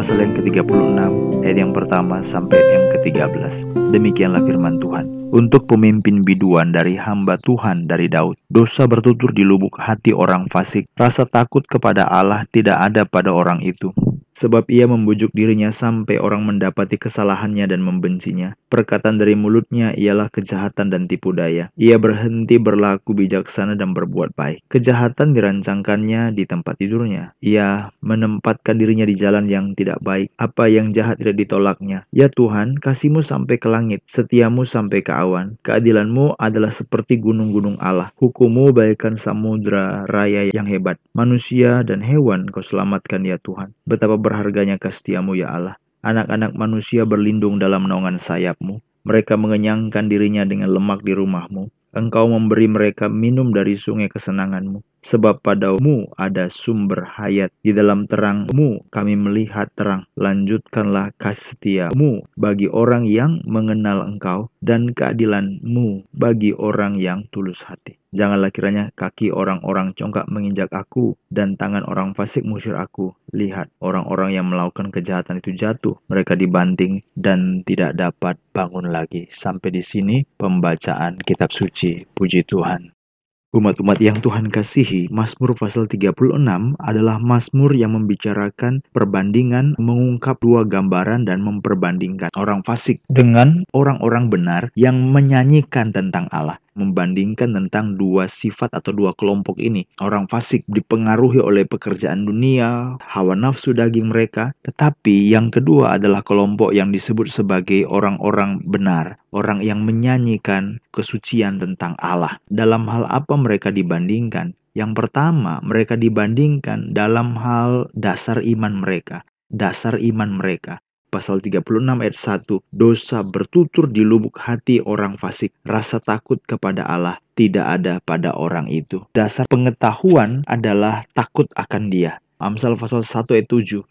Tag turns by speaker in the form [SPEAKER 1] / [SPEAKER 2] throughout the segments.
[SPEAKER 1] pasal yang ke-36 ayat yang pertama sampai yang ke-13. Demikianlah firman Tuhan. Untuk pemimpin biduan dari hamba Tuhan dari Daud, dosa bertutur di lubuk hati orang fasik, rasa takut kepada Allah tidak ada pada orang itu sebab ia membujuk dirinya sampai orang mendapati kesalahannya dan membencinya. Perkataan dari mulutnya ialah kejahatan dan tipu daya. Ia berhenti berlaku bijaksana dan berbuat baik. Kejahatan dirancangkannya di tempat tidurnya. Ia menempatkan dirinya di jalan yang tidak baik. Apa yang jahat tidak ditolaknya. Ya Tuhan, kasihmu sampai ke langit, setiamu sampai ke awan. Keadilanmu adalah seperti gunung-gunung Allah. Hukummu bagaikan samudra raya yang hebat. Manusia dan hewan kau selamatkan ya Tuhan. Betapa berharganya kesetiamu ya Allah. Anak-anak manusia berlindung dalam naungan sayapmu. Mereka mengenyangkan dirinya dengan lemak di rumahmu. Engkau memberi mereka minum dari sungai kesenanganmu. Sebab padamu ada sumber hayat. Di dalam terangmu kami melihat terang. Lanjutkanlah kasih setiamu bagi orang yang mengenal engkau. Dan keadilanmu bagi orang yang tulus hati. Janganlah kiranya kaki orang-orang congkak menginjak aku dan tangan orang fasik musir aku. Lihat, orang-orang yang melakukan kejahatan itu jatuh. Mereka dibanting dan tidak dapat bangun lagi. Sampai di sini pembacaan kitab suci. Puji Tuhan. Umat-umat yang Tuhan kasihi, Mazmur pasal 36 adalah Mazmur yang membicarakan perbandingan, mengungkap dua gambaran dan memperbandingkan orang fasik dengan orang-orang benar yang menyanyikan tentang Allah membandingkan tentang dua sifat atau dua kelompok ini. Orang fasik dipengaruhi oleh pekerjaan dunia, hawa nafsu daging mereka, tetapi yang kedua adalah kelompok yang disebut sebagai orang-orang benar, orang yang menyanyikan kesucian tentang Allah. Dalam hal apa mereka dibandingkan? Yang pertama, mereka dibandingkan dalam hal dasar iman mereka. Dasar iman mereka pasal 36 ayat 1, dosa bertutur di lubuk hati orang fasik, rasa takut kepada Allah tidak ada pada orang itu. Dasar pengetahuan adalah takut akan dia. Amsal pasal 1 ayat 7,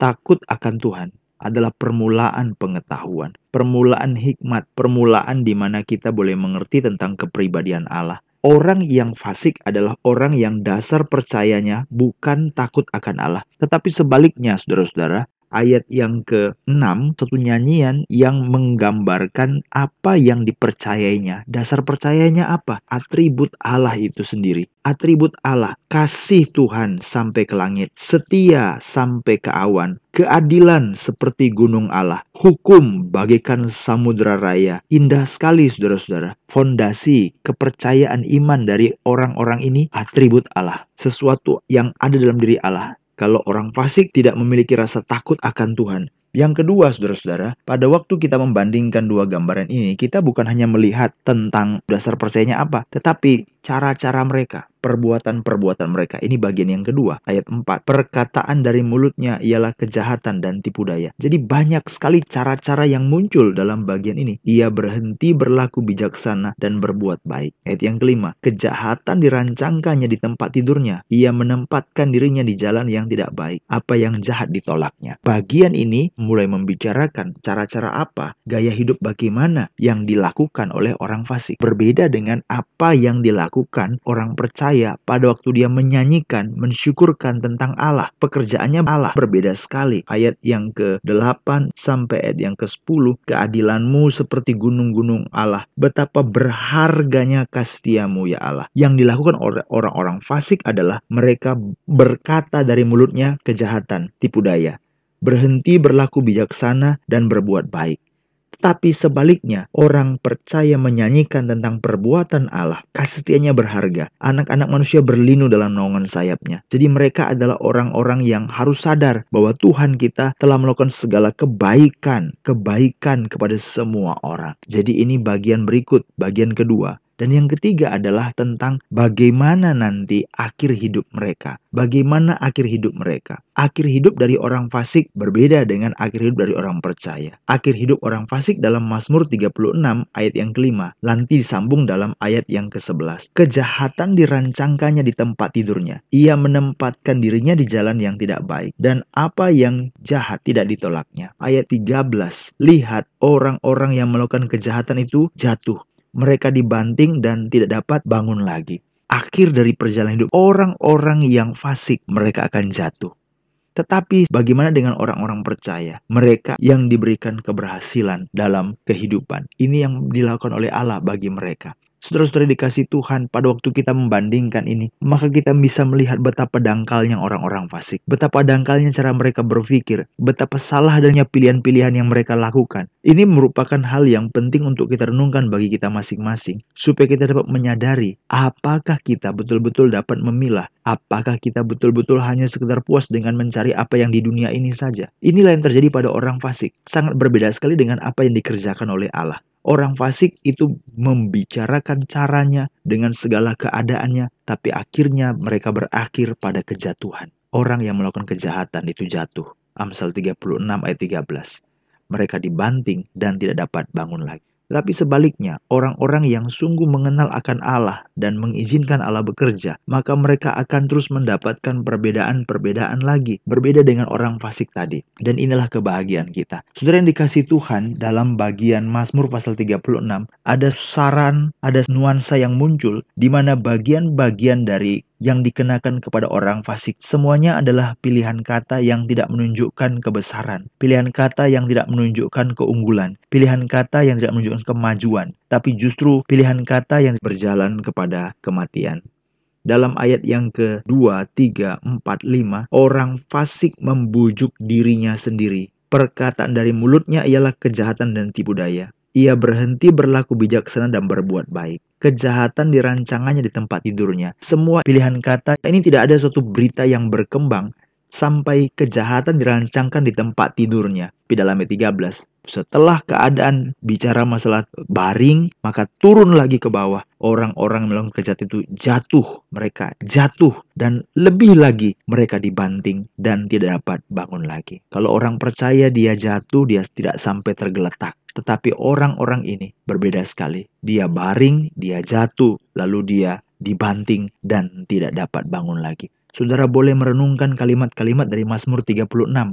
[SPEAKER 1] takut akan Tuhan adalah permulaan pengetahuan, permulaan hikmat, permulaan di mana kita boleh mengerti tentang kepribadian Allah. Orang yang fasik adalah orang yang dasar percayanya bukan takut akan Allah, tetapi sebaliknya, saudara-saudara, ayat yang ke-6 satu nyanyian yang menggambarkan apa yang dipercayainya. Dasar percayanya apa? Atribut Allah itu sendiri. Atribut Allah, kasih Tuhan sampai ke langit, setia sampai ke awan, keadilan seperti gunung Allah, hukum bagaikan samudra raya. Indah sekali saudara-saudara. Fondasi kepercayaan iman dari orang-orang ini atribut Allah. Sesuatu yang ada dalam diri Allah kalau orang fasik tidak memiliki rasa takut akan Tuhan. Yang kedua, saudara-saudara, pada waktu kita membandingkan dua gambaran ini, kita bukan hanya melihat tentang dasar percayanya apa, tetapi cara-cara mereka perbuatan-perbuatan mereka. Ini bagian yang kedua, ayat 4. Perkataan dari mulutnya ialah kejahatan dan tipu daya. Jadi banyak sekali cara-cara yang muncul dalam bagian ini. Ia berhenti berlaku bijaksana dan berbuat baik. Ayat yang kelima, kejahatan dirancangkannya di tempat tidurnya. Ia menempatkan dirinya di jalan yang tidak baik. Apa yang jahat ditolaknya. Bagian ini mulai membicarakan cara-cara apa, gaya hidup bagaimana yang dilakukan oleh orang fasik. Berbeda dengan apa yang dilakukan orang percaya pada waktu dia menyanyikan, mensyukurkan tentang Allah. Pekerjaannya Allah berbeda sekali. Ayat yang ke-8 sampai ayat yang ke-10. Keadilanmu seperti gunung-gunung Allah. Betapa berharganya kasetiamu ya Allah. Yang dilakukan oleh orang-orang fasik adalah mereka berkata dari mulutnya kejahatan, tipu daya. Berhenti berlaku bijaksana dan berbuat baik tapi sebaliknya, orang percaya menyanyikan tentang perbuatan Allah. Kasih setianya berharga. Anak-anak manusia berlindung dalam naungan sayapnya. Jadi mereka adalah orang-orang yang harus sadar bahwa Tuhan kita telah melakukan segala kebaikan. Kebaikan kepada semua orang. Jadi ini bagian berikut, bagian kedua. Dan yang ketiga adalah tentang bagaimana nanti akhir hidup mereka. Bagaimana akhir hidup mereka. Akhir hidup dari orang fasik berbeda dengan akhir hidup dari orang percaya. Akhir hidup orang fasik dalam Mazmur 36 ayat yang kelima. Nanti disambung dalam ayat yang ke-11. Kejahatan dirancangkannya di tempat tidurnya. Ia menempatkan dirinya di jalan yang tidak baik. Dan apa yang jahat tidak ditolaknya. Ayat 13. Lihat orang-orang yang melakukan kejahatan itu jatuh mereka dibanting dan tidak dapat bangun lagi. Akhir dari perjalanan hidup orang-orang yang fasik, mereka akan jatuh. Tetapi bagaimana dengan orang-orang percaya? Mereka yang diberikan keberhasilan dalam kehidupan. Ini yang dilakukan oleh Allah bagi mereka. Saudara-saudara dikasih Tuhan, pada waktu kita membandingkan ini, maka kita bisa melihat betapa dangkalnya orang-orang fasik. Betapa dangkalnya cara mereka berpikir. Betapa salah adanya pilihan-pilihan yang mereka lakukan. Ini merupakan hal yang penting untuk kita renungkan bagi kita masing-masing. Supaya kita dapat menyadari apakah kita betul-betul dapat memilah. Apakah kita betul-betul hanya sekedar puas dengan mencari apa yang di dunia ini saja. Inilah yang terjadi pada orang fasik. Sangat berbeda sekali dengan apa yang dikerjakan oleh Allah. Orang fasik itu membicarakan caranya dengan segala keadaannya, tapi akhirnya mereka berakhir pada kejatuhan. Orang yang melakukan kejahatan itu jatuh. Amsal 36 ayat 13. Mereka dibanting dan tidak dapat bangun lagi. Tapi sebaliknya, orang-orang yang sungguh mengenal akan Allah dan mengizinkan Allah bekerja, maka mereka akan terus mendapatkan perbedaan-perbedaan lagi, berbeda dengan orang fasik tadi. Dan inilah kebahagiaan kita. Saudara yang dikasih Tuhan, dalam bagian Mazmur pasal 36, ada saran, ada nuansa yang muncul, di mana bagian-bagian dari yang dikenakan kepada orang fasik. Semuanya adalah pilihan kata yang tidak menunjukkan kebesaran, pilihan kata yang tidak menunjukkan keunggulan, pilihan kata yang tidak menunjukkan kemajuan, tapi justru pilihan kata yang berjalan kepada kematian. Dalam ayat yang ke-2, 3, 4, 5, orang fasik membujuk dirinya sendiri. Perkataan dari mulutnya ialah kejahatan dan tipu daya. Ia berhenti berlaku bijaksana dan berbuat baik kejahatan dirancangannya di tempat tidurnya. Semua pilihan kata ini tidak ada suatu berita yang berkembang sampai kejahatan dirancangkan di tempat tidurnya. Di dalam ayat 13. Setelah keadaan bicara masalah baring, maka turun lagi ke bawah. Orang-orang melakukan kejahatan itu jatuh. Mereka jatuh. Dan lebih lagi mereka dibanting dan tidak dapat bangun lagi. Kalau orang percaya dia jatuh, dia tidak sampai tergeletak. Tetapi orang-orang ini berbeda sekali. Dia baring, dia jatuh, lalu dia dibanting dan tidak dapat bangun lagi. Saudara boleh merenungkan kalimat-kalimat dari Mazmur 36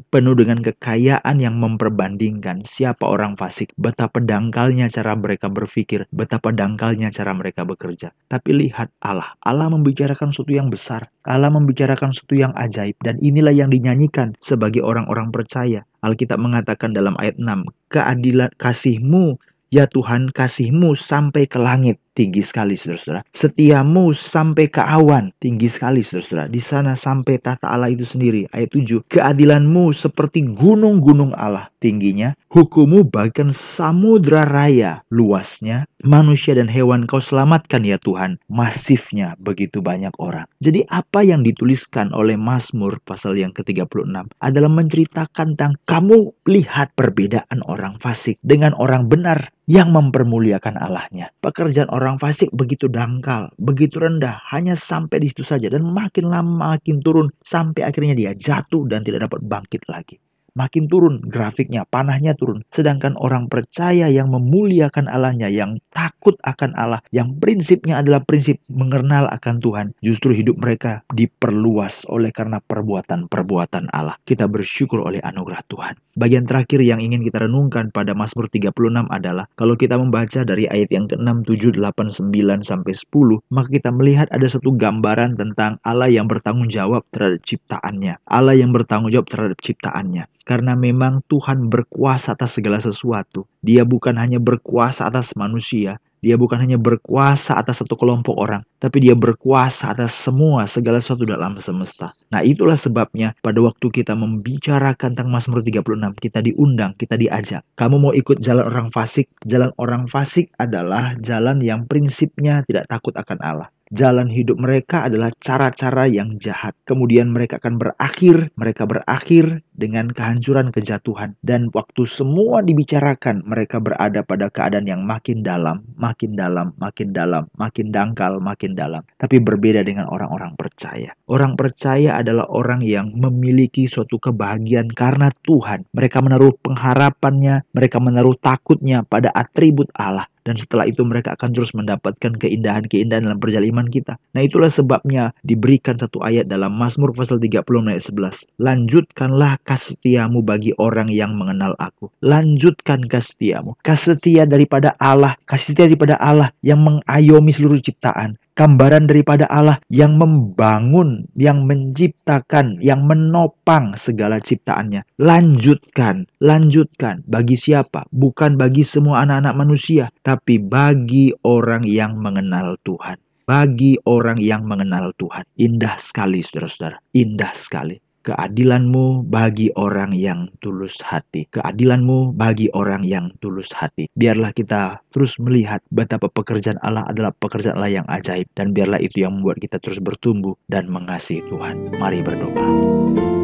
[SPEAKER 1] penuh dengan kekayaan yang memperbandingkan. Siapa orang fasik, betapa dangkalnya cara mereka berpikir, betapa dangkalnya cara mereka bekerja. Tapi lihat Allah, Allah membicarakan sesuatu yang besar, Allah membicarakan sesuatu yang ajaib. Dan inilah yang dinyanyikan sebagai orang-orang percaya. Alkitab mengatakan dalam ayat 6, keadilan kasihmu Ya Tuhan kasihmu sampai ke langit tinggi sekali saudara-saudara. Setiamu sampai ke awan tinggi sekali saudara-saudara. Di sana sampai tata Allah itu sendiri. Ayat 7. Keadilanmu seperti gunung-gunung Allah tingginya. Hukummu bagikan samudra raya luasnya. Manusia dan hewan kau selamatkan ya Tuhan. Masifnya begitu banyak orang. Jadi apa yang dituliskan oleh Mazmur pasal yang ke-36 adalah menceritakan tentang kamu lihat perbedaan orang fasik dengan orang benar yang mempermuliakan Allahnya. Pekerjaan orang fasik begitu dangkal, begitu rendah, hanya sampai di situ saja dan makin lama makin turun sampai akhirnya dia jatuh dan tidak dapat bangkit lagi makin turun grafiknya, panahnya turun. Sedangkan orang percaya yang memuliakan Allahnya, yang takut akan Allah, yang prinsipnya adalah prinsip mengenal akan Tuhan, justru hidup mereka diperluas oleh karena perbuatan-perbuatan Allah. Kita bersyukur oleh anugerah Tuhan. Bagian terakhir yang ingin kita renungkan pada Mazmur 36 adalah kalau kita membaca dari ayat yang ke-6, 7, 8, 9 sampai 10, maka kita melihat ada satu gambaran tentang Allah yang bertanggung jawab terhadap ciptaannya. Allah yang bertanggung jawab terhadap ciptaannya karena memang Tuhan berkuasa atas segala sesuatu. Dia bukan hanya berkuasa atas manusia, dia bukan hanya berkuasa atas satu kelompok orang, tapi dia berkuasa atas semua segala sesuatu dalam semesta. Nah, itulah sebabnya pada waktu kita membicarakan tentang Mazmur 36, kita diundang, kita diajak. Kamu mau ikut jalan orang fasik? Jalan orang fasik adalah jalan yang prinsipnya tidak takut akan Allah jalan hidup mereka adalah cara-cara yang jahat. Kemudian mereka akan berakhir, mereka berakhir dengan kehancuran kejatuhan. Dan waktu semua dibicarakan, mereka berada pada keadaan yang makin dalam, makin dalam, makin dalam, makin dangkal, makin dalam. Tapi berbeda dengan orang-orang percaya. Orang percaya adalah orang yang memiliki suatu kebahagiaan karena Tuhan. Mereka menaruh pengharapannya, mereka menaruh takutnya pada atribut Allah dan setelah itu mereka akan terus mendapatkan keindahan-keindahan dalam perjalanan kita. Nah itulah sebabnya diberikan satu ayat dalam Mazmur pasal 30 ayat 11. Lanjutkanlah kasetiamu bagi orang yang mengenal aku. Lanjutkan kasetiamu. Kasetia daripada Allah, kasih setia daripada Allah yang mengayomi seluruh ciptaan gambaran daripada Allah yang membangun, yang menciptakan, yang menopang segala ciptaannya. Lanjutkan, lanjutkan. Bagi siapa? Bukan bagi semua anak-anak manusia, tapi bagi orang yang mengenal Tuhan. Bagi orang yang mengenal Tuhan. Indah sekali, saudara-saudara. Indah sekali. Keadilanmu bagi orang yang tulus hati. Keadilanmu bagi orang yang tulus hati. Biarlah kita terus melihat betapa pekerjaan Allah adalah pekerjaan Allah yang ajaib. Dan biarlah itu yang membuat kita terus bertumbuh dan mengasihi Tuhan. Mari berdoa.